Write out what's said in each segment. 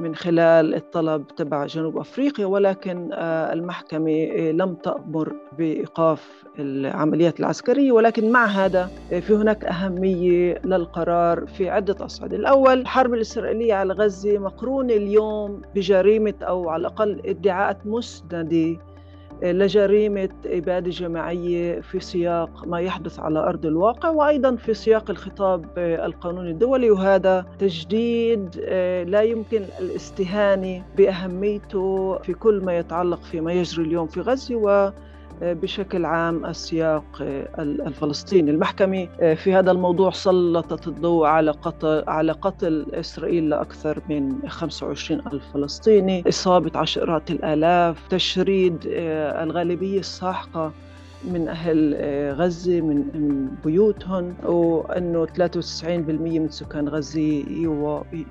من خلال الطلب تبع جنوب أفريقيا ولكن آه، المحكمة لم تأمر بإيقاف العمليات العسكرية. ولكن مع هذا في هناك أهمية للقرار في عدة أصعدة. الأول الحرب الإسرائيلية على غزة مقرونة اليوم بجريمة أو على الأقل ادعاءات مسندة لجريمة إبادة جماعية في سياق ما يحدث على أرض الواقع وأيضا في سياق الخطاب القانوني الدولي وهذا تجديد آه، لا يمكن الاستهانة بأهميته في كل ما يتعلق فيما يجري اليوم في غزة و بشكل عام السياق الفلسطيني. المحكمة في هذا الموضوع سلطت الضوء على قتل على قتل إسرائيل لأكثر من 25 ألف فلسطيني إصابة عشرات الآلاف تشريد الغالبية الساحقة. من أهل آه، غزة من بيوتهم وأنه 93% من سكان غزة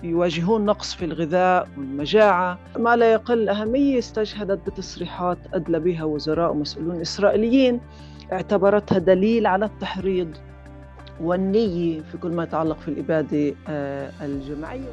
يواجهون نقص في الغذاء والمجاعة. ما لا يقل أهمية استشهدت بتصريحات أدلى بها وزراء ومسؤولون إسرائيليين اعتبرتها دليل على التحريض والنية في كل ما يتعلق في الإبادة آه، الجماعية.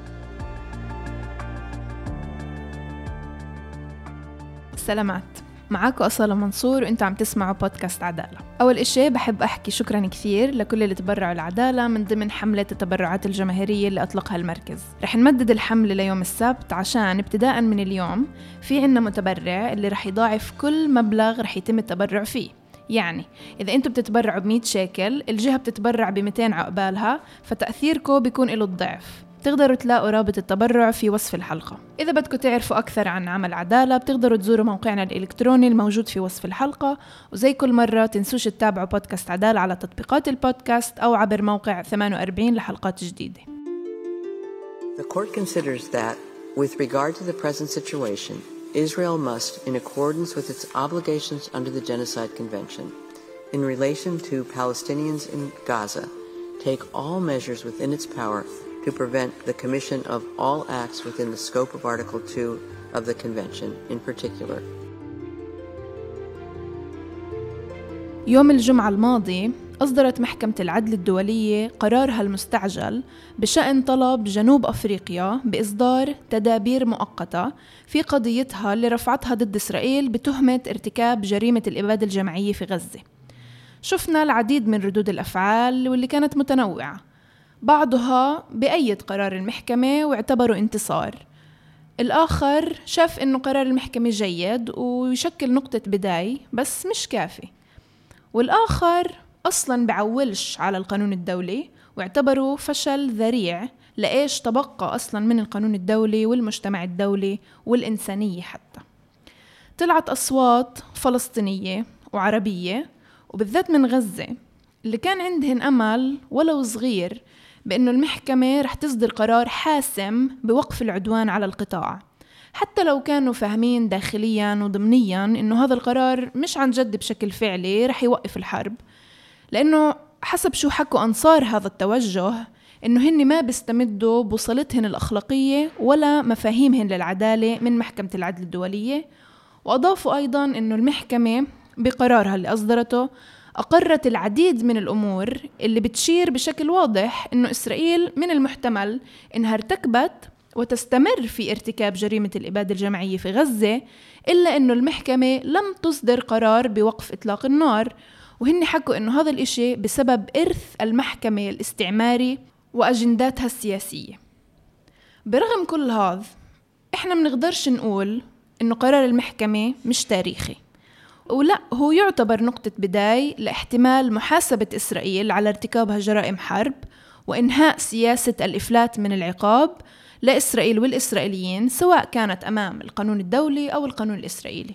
سلامات. معاكم أصالة منصور وأنتم عم تسمعوا بودكاست عدالة. أول إشي بحب أحكي شكرا كثير لكل اللي تبرعوا العدالة من ضمن حملة التبرعات الجماهيرية اللي أطلقها المركز. رح نمدد الحملة ليوم السبت عشان ابتداء من اليوم في عنا متبرع اللي رح يضاعف كل مبلغ رح يتم التبرع فيه. يعني إذا أنتم بتتبرعوا ب 100 شيكل الجهة بتتبرع ب 200 عقبالها فتأثيركم بيكون له الضعف. بتقدروا تلاقوا رابط التبرع في وصف الحلقة. إذا بدكم تعرفوا أكثر عن عمل عدالة بتقدروا تزوروا موقعنا الإلكتروني الموجود في وصف الحلقة. وزي كل مرة تنسوش تتابعوا بودكاست عدالة على تطبيقات البودكاست أو عبر موقع 48 لحلقات جديدة. The court considers that, with regard to the present situation, Israel must, in accordance with its obligations under the Genocide Convention, in relation to Palestinians in Gaza, take all measures within its power to prevent the commission of all acts within the scope of Article 2 of the Convention in particular. يوم الجمعة الماضي أصدرت محكمة العدل الدولية قرارها المستعجل بشأن طلب جنوب أفريقيا بإصدار تدابير مؤقتة في قضيتها اللي رفعتها ضد إسرائيل بتهمة ارتكاب جريمة الإبادة الجماعية في غزة شفنا العديد من ردود الأفعال واللي كانت متنوعة بعضها بأيد قرار المحكمة واعتبره انتصار. الآخر شاف إنه قرار المحكمة جيد ويشكل نقطة بداية بس مش كافي. والآخر أصلا بعولش على القانون الدولي واعتبره فشل ذريع لإيش تبقى أصلا من القانون الدولي والمجتمع الدولي والإنسانية حتى. طلعت أصوات فلسطينية وعربية وبالذات من غزة اللي كان عندهن أمل ولو صغير بأنه المحكمة رح تصدر قرار حاسم بوقف العدوان على القطاع. حتى لو كانوا فاهمين داخليا وضمنيا إنه هذا القرار مش عن جد بشكل فعلي رح يوقف الحرب. لأنه حسب شو حكوا أنصار هذا التوجه إنه هن ما بيستمدوا بوصلتهن الأخلاقية ولا مفاهيمهن للعدالة من محكمة العدل الدولية. وأضافوا أيضا إنه المحكمة بقرارها اللي أصدرته أقرت العديد من الأمور اللي بتشير بشكل واضح إنه إسرائيل من المحتمل إنها ارتكبت وتستمر في ارتكاب جريمة الإبادة الجماعية في غزة إلا إنه المحكمة لم تصدر قرار بوقف إطلاق النار وهن حكوا إنه هذا الإشي بسبب إرث المحكمة الاستعماري وأجنداتها السياسية. برغم كل هذا إحنا منقدرش نقول إنه قرار المحكمة مش تاريخي. ولا هو يعتبر نقطة بداية لاحتمال محاسبة إسرائيل على ارتكابها جرائم حرب وإنهاء سياسة الإفلات من العقاب لإسرائيل والإسرائيليين سواء كانت أمام القانون الدولي أو القانون الإسرائيلي.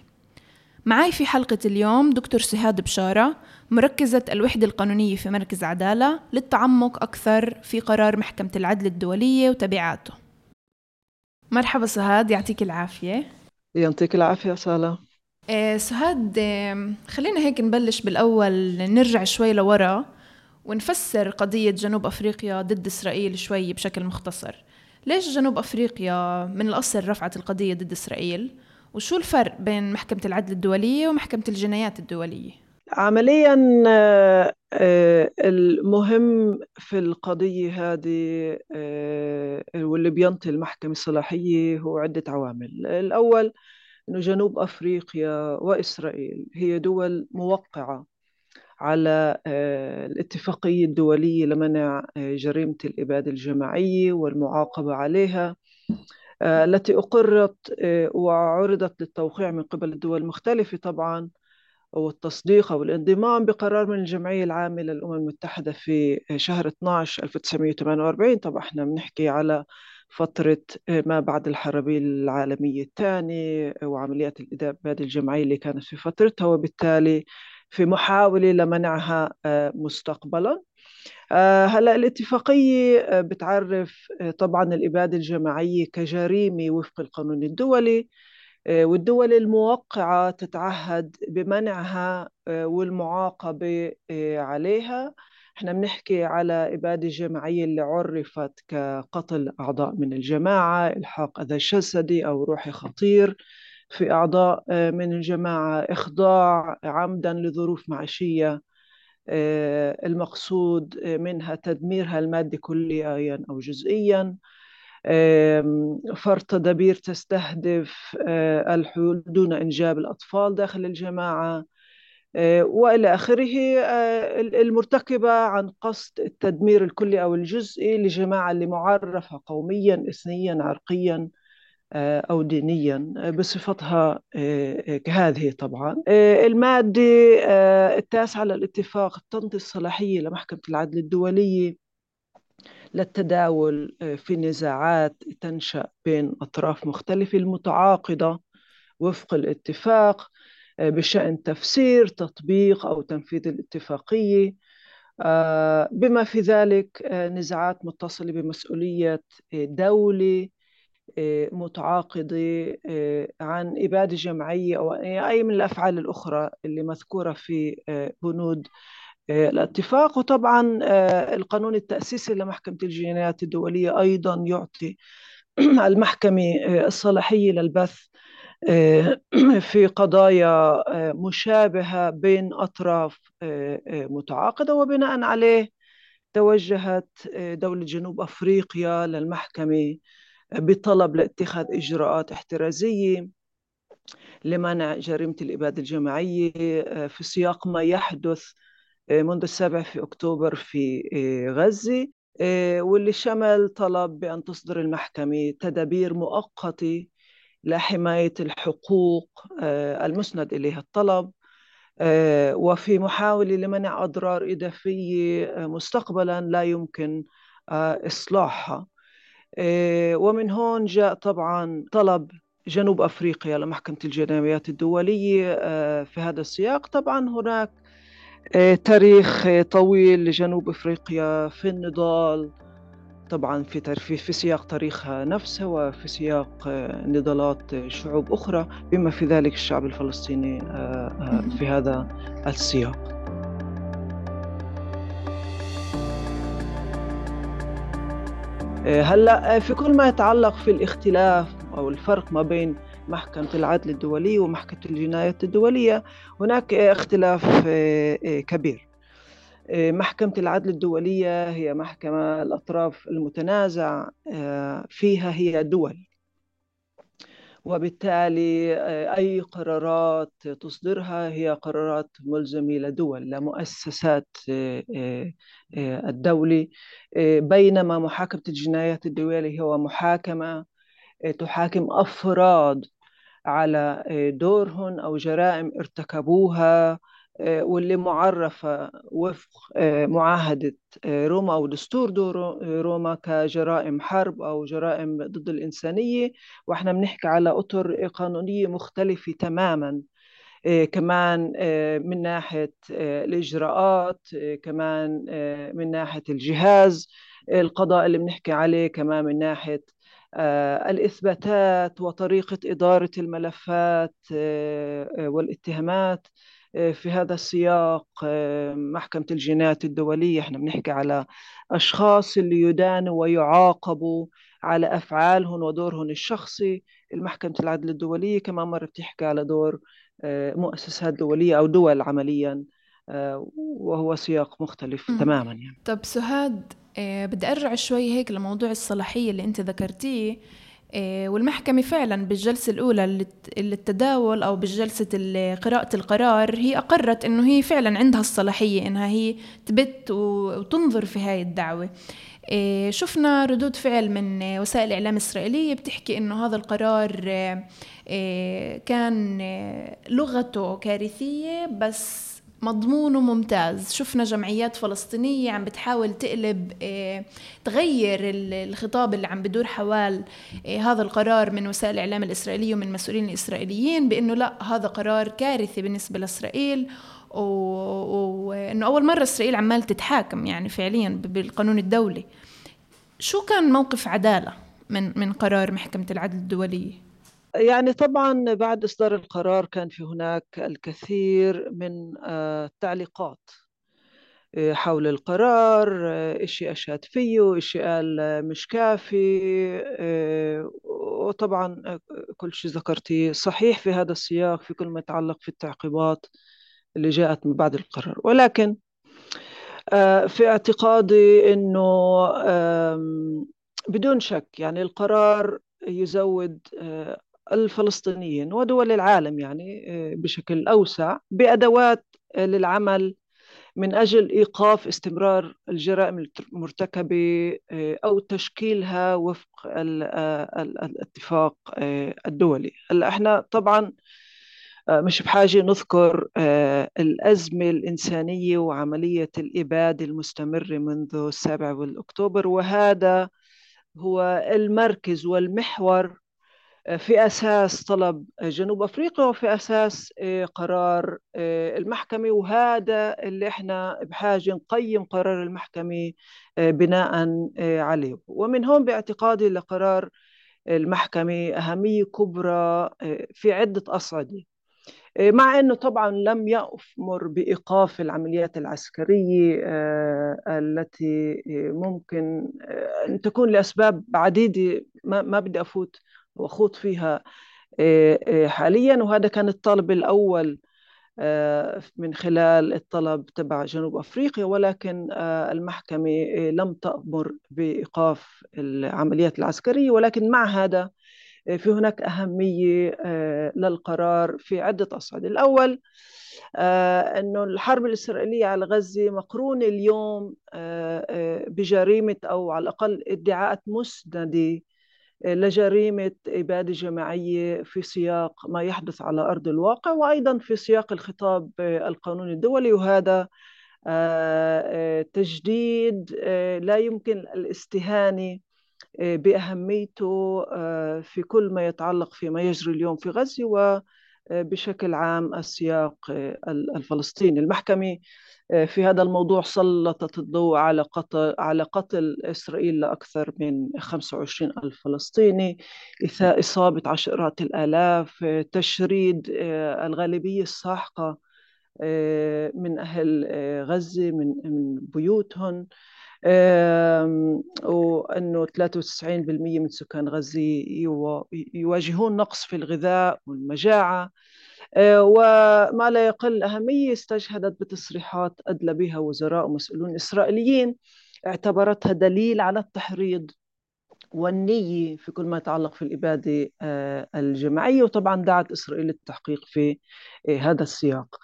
معي في حلقة اليوم دكتور سهاد بشارة مركزة الوحدة القانونية في مركز عدالة للتعمق أكثر في قرار محكمة العدل الدولية وتبعاته. مرحبا سهاد يعطيك العافية. يعطيك العافية سالة آه سهاد آه خلينا هيك نبلش بالأول نرجع شوي لورا ونفسر قضية جنوب أفريقيا ضد إسرائيل شوي بشكل مختصر. ليش جنوب أفريقيا من الأصل رفعت القضية ضد إسرائيل؟ وشو الفرق بين محكمة العدل الدولية ومحكمة الجنايات الدولية؟ عمليا المهم في القضية هذه واللي بينطي المحكمة الصلاحية هو عدة عوامل. الأول أنه جنوب أفريقيا وإسرائيل هي دول موقعة على الاتفاقية الدولية لمنع جريمة الإبادة الجماعية والمعاقبة عليها التي أقرت وعرضت للتوقيع من قبل الدول المختلفة طبعا والتصديق أو الانضمام بقرار من الجمعية العامة للأمم المتحدة في شهر 12 1948 طبعا إحنا بنحكي على فترة ما بعد الحرب العالمية الثانية وعمليات الإبادة الجماعية اللي كانت في فترتها وبالتالي في محاولة لمنعها مستقبلا. هلأ الاتفاقية بتعرف طبعا الإبادة الجماعية كجريمة وفق القانون الدولي والدول الموقعة تتعهد بمنعها والمعاقبة عليها. إحنا بنحكي على إبادة جماعية اللي عرفت كقتل أعضاء من الجماعة إلحاق أذى جسدي أو روحي خطير في أعضاء من الجماعة إخضاع عمدا لظروف معيشية المقصود منها تدميرها المادي كليا أو جزئيا فرض تدابير تستهدف الحلول دون إنجاب الأطفال داخل الجماعة. وإلى آخره المرتكبة عن قصد التدمير الكلي أو الجزئي لجماعة اللي معرفة قوميا اثنيا عرقيا أو دينيا بصفتها كهذه طبعا. المادة التاسعة للاتفاق تنطي الصلاحيه لمحكمة العدل الدولية للتداول في نزاعات تنشأ بين أطراف مختلفة المتعاقدة وفق الاتفاق. بشأن تفسير تطبيق أو تنفيذ الاتفاقية. بما في ذلك نزاعات متصلة بمسؤولية دولة متعاقدة عن إبادة جماعية أو أي من الأفعال الأخرى اللي مذكورة في بنود الاتفاق. وطبعا القانون التأسيسي لمحكمة الجنايات الدولية أيضا يعطي المحكمة الصلاحية للبث في قضايا مشابهة بين أطراف متعاقدة وبناء عليه توجهت دولة جنوب أفريقيا للمحكمة بطلب لاتخاذ إجراءات احترازية لمنع جريمة الإبادة الجماعية في سياق ما يحدث منذ السابع في أكتوبر في غزة واللي شمل طلب بأن تصدر المحكمة تدابير مؤقتة لحماية الحقوق المسند إليها الطلب وفي محاولة لمنع أضرار إضافية مستقبلا لا يمكن إصلاحها. ومن هون جاء طبعا طلب جنوب أفريقيا لمحكمة الجنايات الدولية في هذا السياق. طبعا هناك تاريخ طويل لجنوب أفريقيا في النضال. طبعا في في في سياق تاريخها نفسه وفي سياق نضالات شعوب أخرى بما في ذلك الشعب الفلسطيني في هذا السياق. هلأ في كل ما يتعلق في الاختلاف أو الفرق ما بين محكمة العدل الدولي ومحكمة الجنايات الدولية هناك اختلاف كبير. محكمة العدل الدولية هي محكمة الأطراف المتنازع فيها هي دول. وبالتالي أي قرارات تصدرها هي قرارات ملزمة لدول لمؤسسات الدولة. بينما محاكمة الجنايات الدولية هو محاكمة تحاكم أفراد على دورهم أو جرائم ارتكبوها واللي معرفة وفق معاهدة روما أو دستور روما كجرائم حرب أو جرائم ضد الإنسانية. وإحنا بنحكي على أطر قانونية مختلفة تماما كمان من ناحية الإجراءات كمان من ناحية الجهاز القضاء اللي بنحكي عليه كمان من ناحية الإثباتات وطريقة إدارة الملفات والاتهامات. في هذا السياق محكمة الجنايات الدولية إحنا بنحكي على أشخاص اللي يدانوا ويعاقبوا على أفعالهم ودورهم الشخصي المحكمة العدل الدولية كمان مرة بتحكي على دور مؤسسات دولية أو دول عمليا وهو سياق مختلف م. تماما يعني. طب سهاد بدي أرجع شوي هيك لموضوع الصلاحية اللي أنت ذكرتيه آه، والمحكمة فعلا بالجلسة الأولى اللي التداول أو بالجلسة قراءة القرار هي أقرت أنه هي فعلا عندها الصلاحية أنها هي تبت وتنظر في هاي الدعوة. آه، شفنا ردود فعل من وسائل الإعلام الإسرائيلية بتحكي أنه هذا القرار آه، كان لغته كارثية بس مضمونه ممتاز شفنا جمعيات فلسطينية عم بتحاول تقلب آه، تغير الخطاب اللي عم بدور حوال آه، هذا القرار من وسائل الإعلام الإسرائيلية ومن مسؤولين الإسرائيليين بأنه لا هذا قرار كارثي بالنسبة لإسرائيل. وإنه أول مرة إسرائيل عمال تتحاكم يعني فعليا بالقانون الدولي. شو كان موقف عدالة من من قرار محكمة العدل الدولية؟ يعني طبعا بعد إصدار القرار كان في هناك الكثير من آه، التعليقات آه، حول القرار آه، إشي أشهد فيه إشي قال مش كافي وطبعا كل شيء ذكرتيه صحيح في هذا السياق في كل ما يتعلق في التعقيبات اللي جاءت من بعد القرار. ولكن في اعتقادي أنه بدون شك يعني القرار يزود الفلسطينيين ودول العالم يعني آه، بشكل أوسع بأدوات آه، للعمل من أجل إيقاف استمرار الجرائم المرتكبة آه، أو تشكيلها وفق الاتفاق الدولي. هلأ إحنا طبعا مش بحاجة نذكر الأزمة الإنسانية وعملية الإبادة المستمرة منذ السابع والأكتوبر وهذا هو المركز والمحور في أساس طلب جنوب أفريقيا وفي أساس آه، قرار آه، المحكمة. وهذا اللي إحنا بحاجة نقيم قرار المحكمة آه، بناء عليه. ومن هون باعتقادي لقرار المحكمة أهمية كبرى في عدة أصعدة. مع أنه طبعا لم يأمر بإيقاف العمليات العسكرية التي ممكن أن تكون لأسباب عديدة ما بدي أفوت وخوض فيها آه، آه، حاليا. وهذا كان الطلب الأول آه، من خلال الطلب تبع جنوب أفريقيا. ولكن المحكمة لم تأمر بإيقاف العمليات العسكرية. ولكن مع هذا في هناك أهمية للقرار في عدة أصعدة. الأول أنه الحرب الإسرائيلية على غزة مقرونة اليوم بجريمة أو على الأقل ادعاءات مسندة لجريمة إبادة جماعية في سياق ما يحدث على أرض الواقع وأيضا في سياق الخطاب القانوني الدولي وهذا آه، آه، تجديد آه، لا يمكن الاستهانة بأهميته في كل ما يتعلق فيما يجري اليوم في غزة وبشكل عام السياق الفلسطيني. المحكمة في هذا الموضوع سلطت الضوء على قتل على قتل إسرائيل لأكثر من 25 ألف فلسطيني إصابة عشرات الآلاف تشريد آه، الغالبية الساحقة آه، من أهل آه، غزة من بيوتهم وأنه 93% من سكان غزة يواجهون نقص في الغذاء والمجاعة. وما لا يقل أهمية استشهدت بتصريحات أدلى بها وزراء ومسؤولون إسرائيليين اعتبرتها دليل على التحريض والنية في كل ما يتعلق في الإبادة آه، الجماعية وطبعا دعت إسرائيل للتحقيق في آه، هذا السياق.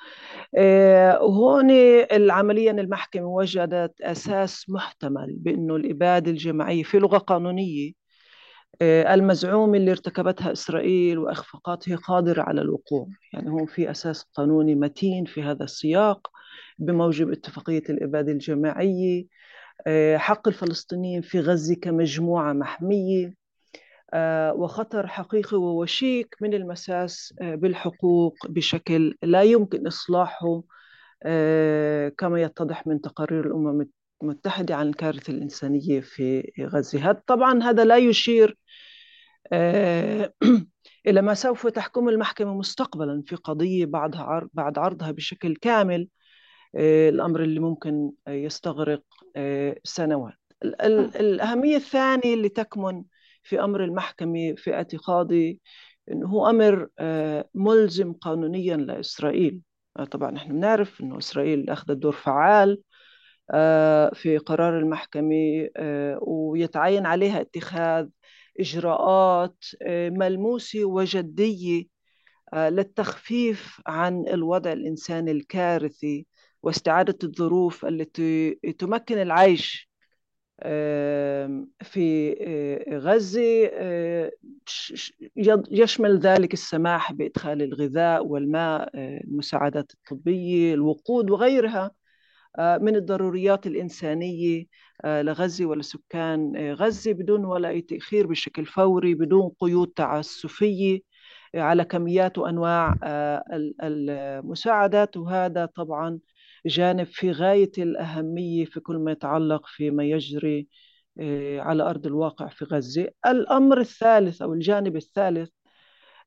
وهون العملية المحكمة وجدت أساس محتمل بأنه الإبادة الجماعية في لغة قانونية آه، المزعوم اللي ارتكبتها إسرائيل وإخفاقاتها قادرة على الوقوع. يعني هون في أساس قانوني متين في هذا السياق بموجب اتفاقية الإبادة الجماعية آه، حق الفلسطينيين في غزة كمجموعة محمية آه، وخطر حقيقي ووشيك من المساس بالحقوق بشكل لا يمكن إصلاحه كما يتضح من تقارير الأمم المتحدة عن الكارثة الإنسانية في غزة. طبعا هذا لا يشير آه، إلى ما سوف تحكم المحكمة مستقبلا في قضية عرض بعد عرضها بشكل كامل آه، الأمر اللي ممكن يستغرق آه، سنوات. الأهمية الثانية اللي تكمن في أمر المحكمة في اعتقادي أنه هو أمر ملزم قانونيا لإسرائيل. طبعا نحن بنعرف أنه إسرائيل أخذت دور فعال في قرار المحكمة ويتعين عليها اتخاذ إجراءات ملموسة وجدية للتخفيف عن الوضع الإنساني الكارثي واستعادة الظروف التي تمكن العيش في غزة يشمل ذلك السماح بإدخال الغذاء والماء المساعدات الطبية الوقود وغيرها. من الضروريات الإنسانية لغزة ولسكان غزة بدون ولا أي تأخير بشكل فوري بدون قيود تعسفية على كميات وأنواع المساعدات. وهذا طبعا جانب في غاية الأهمية في كل ما يتعلق فيما يجري آه، على أرض الواقع في غزة. الأمر الثالث أو الجانب الثالث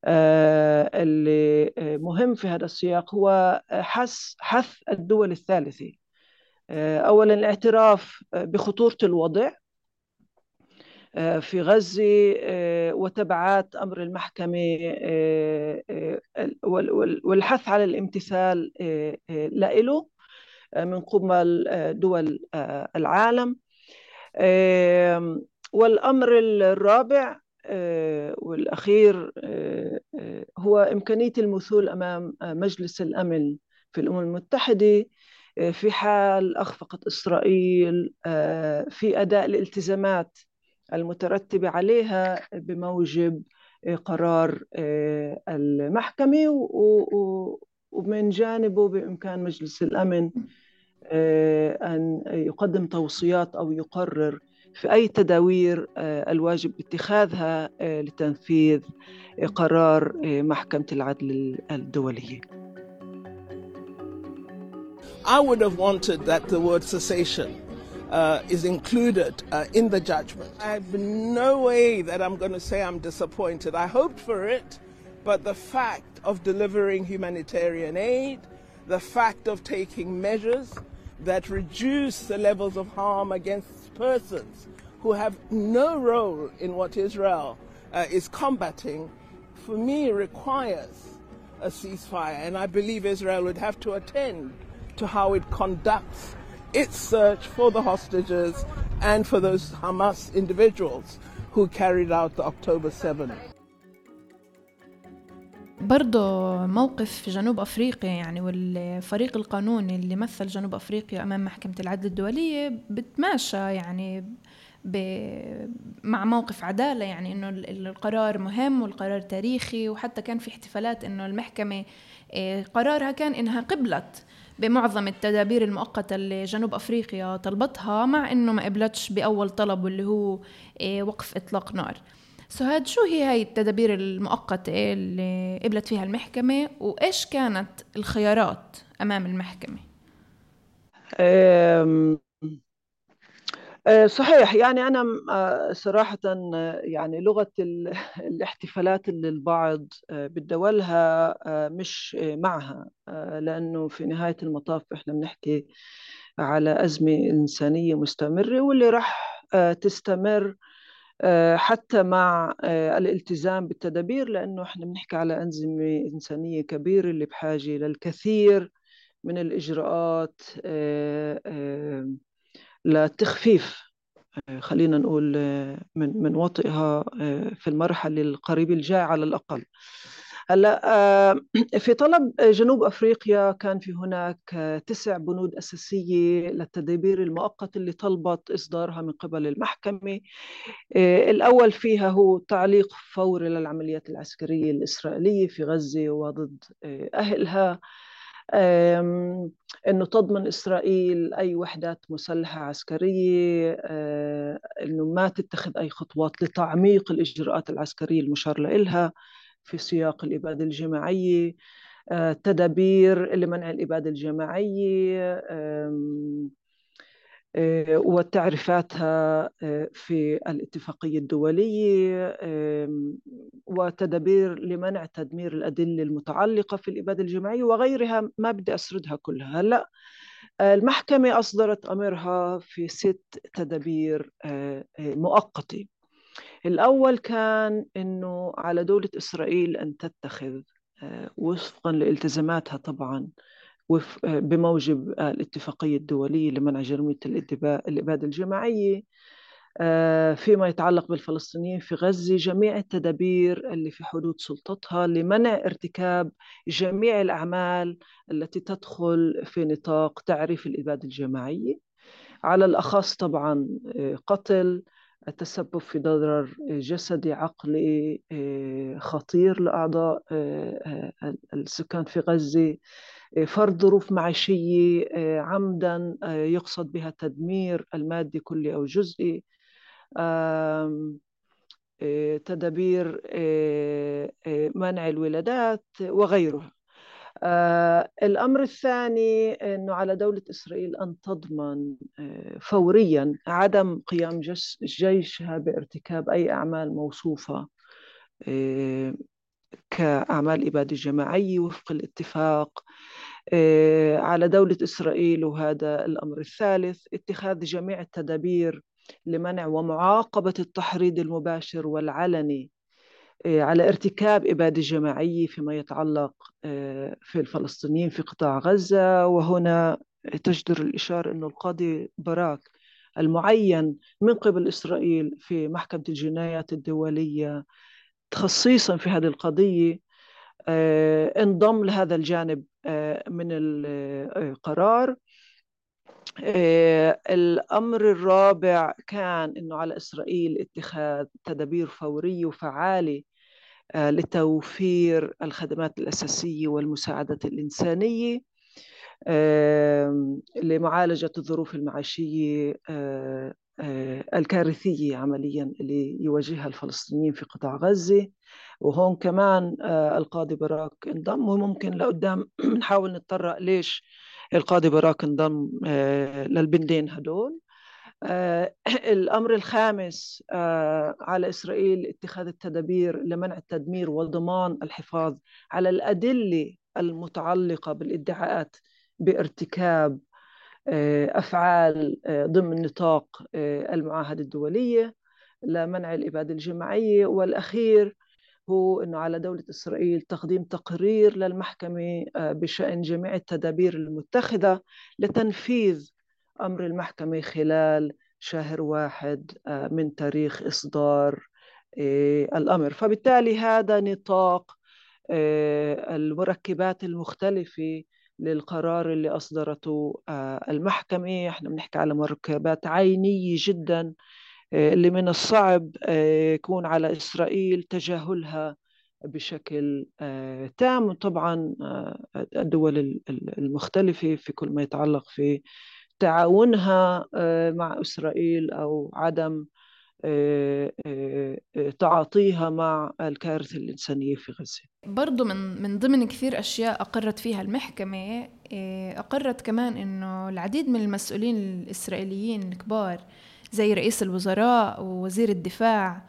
آه، اللي آه، مهم في هذا السياق هو حث حث الدول الثالثة. أولا الاعتراف بخطورة الوضع في غزة وتبعات أمر المحكمة والحث على الامتثال له من قبل دول العالم. والأمر الرابع والأخير هو إمكانية المثول أمام مجلس الأمن في الأمم المتحدة. في حال أخفقت إسرائيل في أداء الالتزامات المترتبة عليها بموجب قرار المحكمة ومن جانبه بإمكان مجلس الأمن آه، أن يقدم توصيات أو يقرر في أي تدابير آه، الواجب اتخاذها آه، لتنفيذ قرار محكمة العدل الدولية. I would have wanted that the word cessation uh, is included uh, in the judgment. I have no way that I'm going to say I'm disappointed. I hoped for it, but the fact of delivering humanitarian aid, the fact of taking measures that reduce the levels of harm against persons who have no role in what Israel uh, is combating, for me, requires a ceasefire. And I believe Israel would have to attend to how it conducts its search for the hostages and for those Hamas individuals who carried out the October 7 برضه موقف جنوب أفريقيا يعني والفريق القانوني اللي مثل جنوب أفريقيا أمام محكمة العدل الدولية بتماشى يعني مع موقف عدالة يعني إنه القرار مهم والقرار تاريخي وحتى كان في احتفالات إنه المحكمة آه، قرارها كان إنها قبلت بمعظم التدابير المؤقتة اللي جنوب أفريقيا طلبتها مع إنه ما قبلتش بأول طلب واللي هو آه، وقف إطلاق نار سهاد شو هي هاي التدابير المؤقتة اللي قبلت فيها المحكمة وإيش كانت الخيارات أمام المحكمة؟ آه، صحيح. يعني أنا آه، صراحة يعني لغة الاحتفالات اللي البعض آه، بدولها مش معها لأنه في نهاية المطاف إحنا بنحكي على أزمة إنسانية مستمرة واللي راح تستمر آه، حتى مع آه، الالتزام بالتدابير لأنه إحنا بنحكي على أنظمة إنسانية كبيرة اللي بحاجة للكثير من الإجراءات آه، لتخفيف خلينا نقول من من وطئها في المرحلة القريبة الجاية على الأقل. هلأ آه، في طلب جنوب أفريقيا كان في هناك تسع بنود أساسية للتدابير المؤقتة اللي طلبت إصدارها من قبل المحكمة. آه، الأول فيها هو تعليق فوري للعمليات العسكرية الإسرائيلية في غزة وضد آه، أهلها. إنه تضمن إسرائيل أي وحدات مسلحة عسكرية إنه ما تتخذ أي خطوات لتعميق الإجراءات العسكرية المشار لها في سياق الإبادة الجماعية. آه، تدابير لمنع الإبادة الجماعية آه، وتعريفاتها آه، في الاتفاقية الدولية وتدابير لمنع تدمير الأدلة المتعلقة في الإبادة الجماعية وغيرها ما بدي أسردها كلها. هلأ المحكمة أصدرت أمرها في ست تدابير مؤقتة. الأول كان أنه على دولة إسرائيل أن تتخذ آه، وفقا لالتزاماتها طبعا بموجب الاتفاقية الدولية لمنع جريمة الإبادة الجماعية. فيما يتعلق بالفلسطينيين في غزة جميع التدابير اللي في حدود سلطتها لمنع ارتكاب جميع الأعمال التي تدخل في نطاق تعريف الإبادة الجماعية. على الأخص طبعا قتل التسبب في ضرر جسدي عقلي خطير لأعضاء السكان في غزة. فرض ظروف معيشية عمدا يقصد بها تدمير المادي كلي أو جزئي. تدابير منع الولادات وغيرها الأمر الثاني أنه على دولة إسرائيل أن تضمن فوريا عدم قيام جيشها بارتكاب أي أعمال موصوفة كأعمال إبادة جماعية وفق الاتفاق على دولة إسرائيل. وهذا الأمر الثالث اتخاذ جميع التدابير لمنع ومعاقبة التحريض المباشر والعلني على ارتكاب إبادة جماعية فيما يتعلق في الفلسطينيين في قطاع غزة. وهنا تجدر الإشارة أن القاضي باراك المعين من قبل إسرائيل في محكمة الجنايات الدولية تخصيصا في هذه القضية انضم لهذا الجانب من القرار الأمر الرابع كان أنه على إسرائيل اتخاذ تدابير فورية وفعالة لتوفير الخدمات الأساسية والمساعدات الإنسانية لمعالجة الظروف المعيشية الكارثية عمليا اللي يواجهها الفلسطينيين في قطاع غزة. وهون كمان القاضي براك انضم وممكن لقدام نحاول نتطرق ليش القاضي براك انضم للبندين هدول. الأمر الخامس على إسرائيل اتخاذ التدابير لمنع التدمير وضمان الحفاظ على الأدلة المتعلقة بالإدعاءات بارتكاب أفعال ضمن نطاق المعاهدة الدولية لمنع الإبادة الجماعية. والأخير هو أنه على دولة إسرائيل تقديم تقرير للمحكمة بشأن جميع التدابير المتخذة لتنفيذ أمر المحكمة خلال شهر واحد من تاريخ إصدار الأمر. فبالتالي هذا نطاق المركبات المختلفة للقرار اللي أصدرته المحكمة. إحنا بنحكي على مركبات عينية جدا اللي من الصعب يكون على إسرائيل تجاهلها بشكل تام. طبعا الدول المختلفة في كل ما يتعلق في تعاونها مع إسرائيل أو عدم تعاطيها مع الكارثة الإنسانية في غزة. برضو من من ضمن كثير أشياء أقرت فيها المحكمة أقرت كمان أنه العديد من المسؤولين الإسرائيليين الكبار زي رئيس الوزراء ووزير الدفاع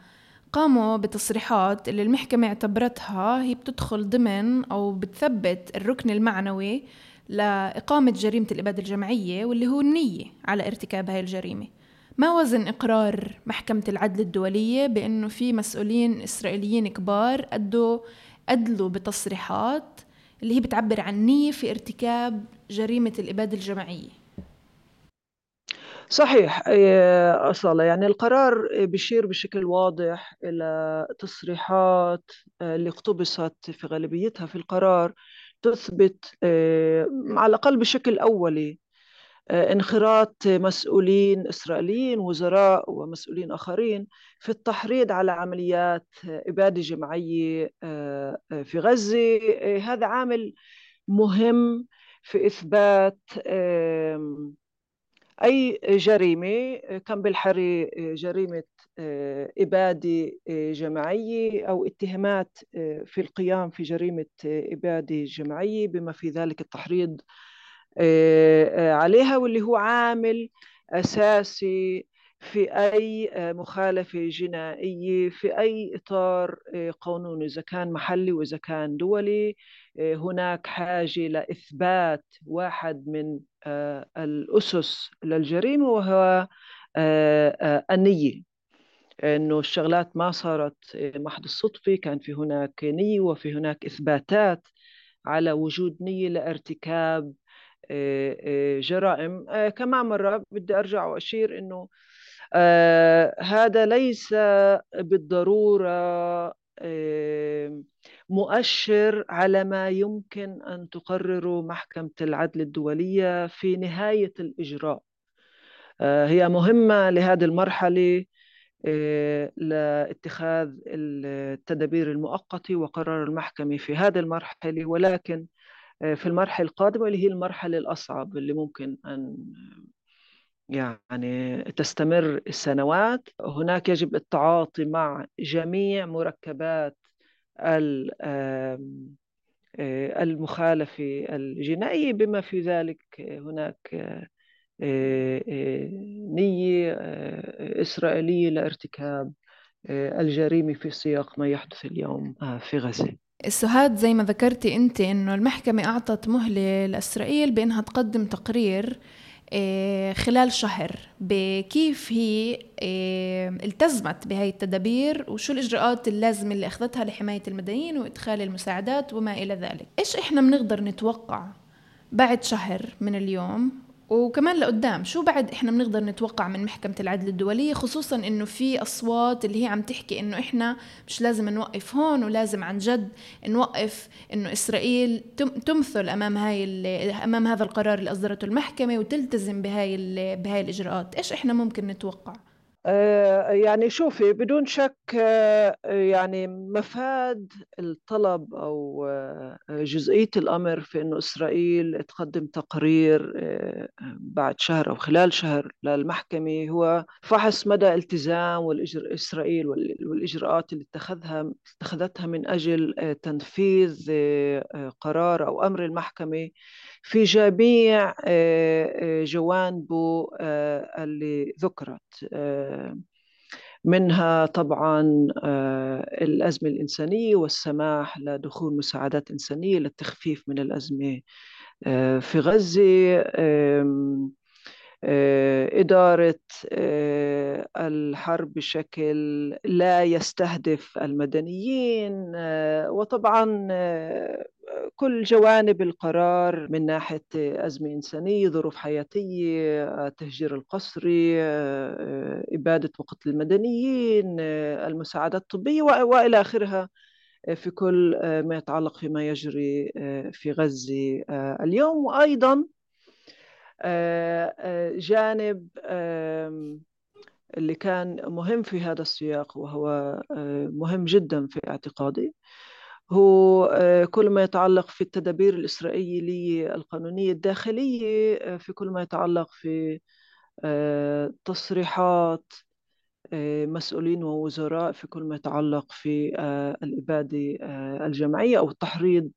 قاموا بتصريحات اللي المحكمة اعتبرتها هي بتدخل ضمن أو بتثبت الركن المعنوي لإقامة جريمة الإبادة الجماعية واللي هو النية على ارتكاب هاي الجريمة. ما وزن إقرار محكمة العدل الدولية بأنه في مسؤولين إسرائيليين كبار أدوا أدلوا بتصريحات اللي هي بتعبر عن نية في ارتكاب جريمة الإبادة الجماعية. صحيح أصالة يعني القرار بيشير بشكل واضح إلى تصريحات اللي اقتبست في غالبيتها في القرار تثبت على الأقل بشكل أولي انخراط مسؤولين إسرائيليين وزراء ومسؤولين آخرين في التحريض على عمليات إبادة جماعية في غزة. هذا عامل مهم في إثبات أي جريمة كان بالحري جريمة إبادة جماعية أو اتهامات في القيام في جريمة إبادة جماعية بما في ذلك التحريض عليها واللي هو عامل أساسي في أي مخالفة جنائية في أي إطار قانوني إذا كان محلي وإذا كان دولي هناك حاجة لإثبات واحد من الأسس للجريمة وهو النية. إنه الشغلات ما صارت محض الصدفة كان في هناك نية وفي هناك إثباتات على وجود نية لارتكاب جرائم. كمان مرة بدي أرجع وأشير أنه هذا ليس بالضرورة مؤشر على ما يمكن أن تقرره محكمة العدل الدولية في نهاية الإجراء. هي مهمة لهذه المرحلة لاتخاذ التدابير المؤقتة وقرار المحكمة في هذه المرحلة ولكن في المرحلة القادمة اللي هي المرحلة الأصعب اللي ممكن أن يعني تستمر السنوات. هناك يجب التعاطي مع جميع مركبات المخالفة الجنائية. بما في ذلك هناك نية إسرائيلية لارتكاب الجريمة في سياق ما يحدث اليوم في غزة. السهاد زي ما ذكرتي أنت أنه المحكمة أعطت مهلة لإسرائيل بأنها تقدم تقرير آه، خلال شهر بكيف هي آه، التزمت بهاي التدابير وشو الإجراءات اللازمة اللي أخذتها لحماية المدنيين وإدخال المساعدات وما إلى ذلك. إيش إحنا بنقدر نتوقع بعد شهر من اليوم؟ وكمان لقدام شو بعد إحنا بنقدر نتوقع من محكمة العدل الدولية خصوصا إنه في أصوات اللي هي عم تحكي إنه إحنا مش لازم نوقف هون ولازم عن جد نوقف إنه إسرائيل تمثل أمام هاي أمام هذا القرار اللي أصدرته المحكمة وتلتزم بهاي بهاي الإجراءات. إيش إحنا ممكن نتوقع؟ يعني شوفي بدون شك آه، يعني مفاد الطلب أو آه، جزئية الأمر في إنه إسرائيل تقدم تقرير بعد شهر أو خلال شهر للمحكمة هو فحص مدى التزام إسرائيل والإجراءات اللي اتخذها اتخذتها من أجل تنفيذ قرار أو أمر المحكمة في جميع جوانبه اللي ذكرت. منها طبعا آه، الأزمة الإنسانية والسماح لدخول مساعدات إنسانية للتخفيف من الأزمة آه، في غزة إدارة الحرب بشكل لا يستهدف المدنيين وطبعا كل جوانب القرار من ناحية أزمة إنسانية ظروف حياتية التهجير القسري إبادة وقتل المدنيين المساعدات الطبية وإلى آخرها في كل ما يتعلق فيما يجري في غزة اليوم. وأيضا جانب اللي كان مهم في هذا السياق وهو مهم جدا في اعتقادي هو آه، كل ما يتعلق في التدابير الإسرائيلية القانونية الداخلية آه، في كل ما يتعلق في آه، تصريحات مسؤولين ووزراء في كل ما يتعلق في الإبادة الجماعية أو التحريض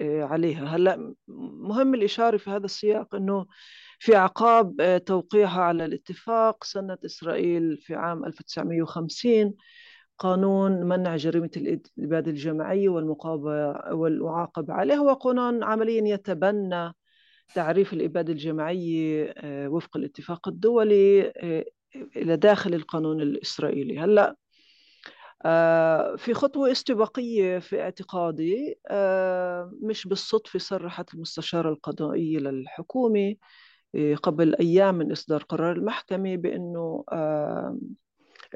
عليها. هلأ مهم الإشارة في هذا السياق أنه في أعقاب توقيعها على الاتفاق سنة إسرائيل في عام 1950 قانون منع جريمة الإبادة الجماعية والمعاقبة عليه هو قانون عمليا يتبنى تعريف الإبادة الجماعية آه، وفق الاتفاق الدولي آه، إلى داخل القانون الإسرائيلي. هلأ آه، في خطوة استباقية في اعتقادي مش بالصدفة صرحت المستشارة القضائية للحكومة قبل أيام من إصدار قرار المحكمة بأنه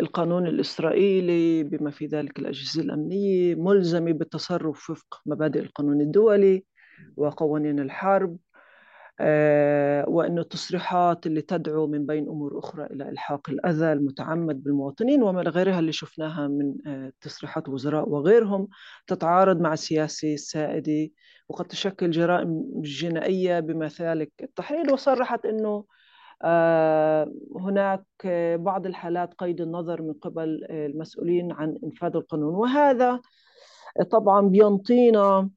القانون الإسرائيلي بما في ذلك الأجهزة الأمنية ملزمة بالتصرف وفق مبادئ القانون الدولي وقوانين الحرب. آه، وأن التصريحات اللي تدعو من بين أمور أخرى إلى إلحاق الأذى المتعمد بالمواطنين وما غيرها اللي شفناها من آه، تصريحات وزراء وغيرهم تتعارض مع السياسة السائدة وقد تشكل جرائم جنائية ذلك التحريض وصرحت أنه آه، هناك بعض الحالات قيد النظر من قبل المسؤولين عن إنفاذ القانون. وهذا طبعا بينطينا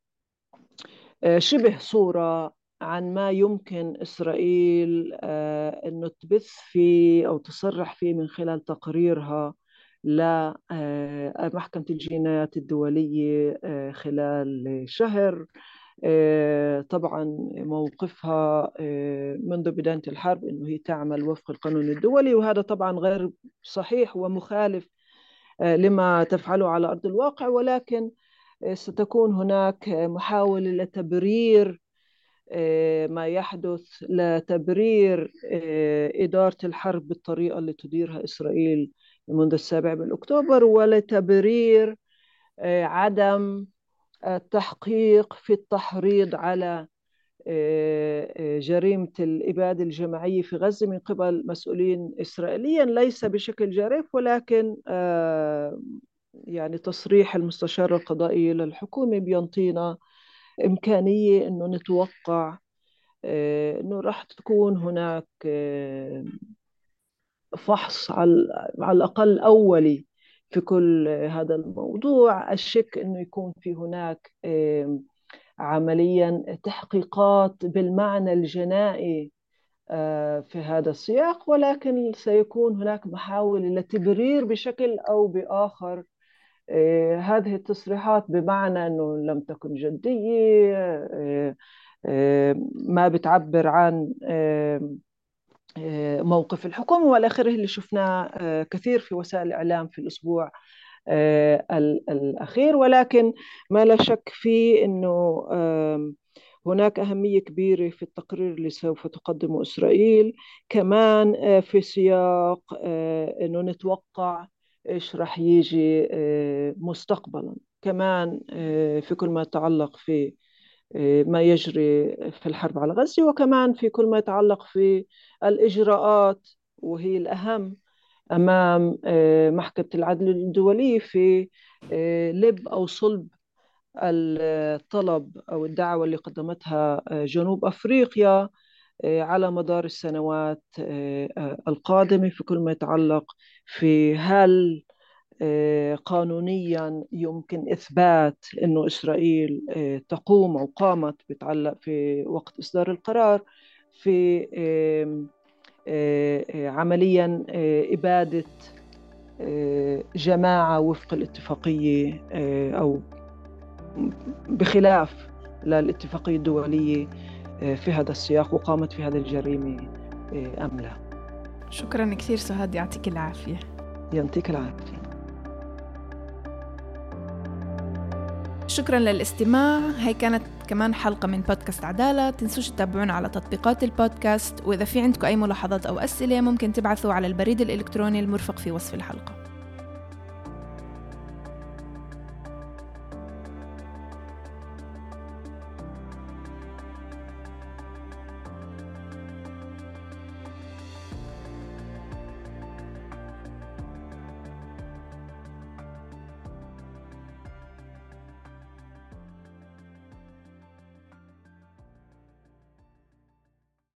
آه، شبه صورة عن ما يمكن إسرائيل آه، أنه تبث فيه أو تصرح فيه من خلال تقريرها لمحكمة الجنايات الدولية خلال شهر. آه، طبعا موقفها آه، منذ بداية الحرب أنه هي تعمل وفق القانون الدولي وهذا طبعا غير صحيح ومخالف آه، لما تفعله على أرض الواقع. ولكن ستكون هناك محاولة لتبرير ما يحدث لتبرير إدارة الحرب بالطريقة اللي تديرها إسرائيل منذ السابع من أكتوبر ولتبرير عدم التحقيق في التحريض على جريمة الإبادة الجماعية في غزة من قبل مسؤولين إسرائيليين ليس بشكل جارف ولكن يعني تصريح المستشار القضائي للحكومة بينطينا إمكانية أنه نتوقع أنه راح تكون هناك فحص على الأقل أولي في كل هذا الموضوع. الشك أنه يكون في هناك عمليا تحقيقات بالمعنى الجنائي في هذا السياق ولكن سيكون هناك محاولة لتبرير بشكل أو بآخر هذه التصريحات بمعنى أنه لم تكن جدية ما بتعبر عن موقف الحكومة والآخره اللي شفناه كثير في وسائل الإعلام في الأسبوع الأخير. ولكن ما لا شك فيه أنه هناك أهمية كبيرة في التقرير اللي سوف تقدمه إسرائيل. كمان في سياق أنه نتوقع إيش رح يجي مستقبلا. كمان في كل ما يتعلق في ما يجري في الحرب على غزة وكمان في كل ما يتعلق في الإجراءات وهي الأهم أمام محكمة العدل الدولي في لب أو صلب الطلب أو الدعوة اللي قدمتها جنوب أفريقيا. على مدار السنوات القادمة في كل ما يتعلق في هل قانونيا يمكن إثبات أنه إسرائيل تقوم أو قامت بتعلق في وقت إصدار القرار في عمليا إبادة جماعة وفق الاتفاقية أو بخلاف للاتفاقية الدولية. في هذا السياق وقامت في هذه الجريمة أم لا؟ شكرا كثير سهاد يعطيك العافية. يعطيك العافية. شكرا للاستماع. هي كانت كمان حلقة من بودكاست عدالة. تنسوش تتابعونا على تطبيقات البودكاست. وإذا في عندكم أي ملاحظات أو أسئلة ممكن تبعثوا على البريد الإلكتروني المرفق في وصف الحلقة.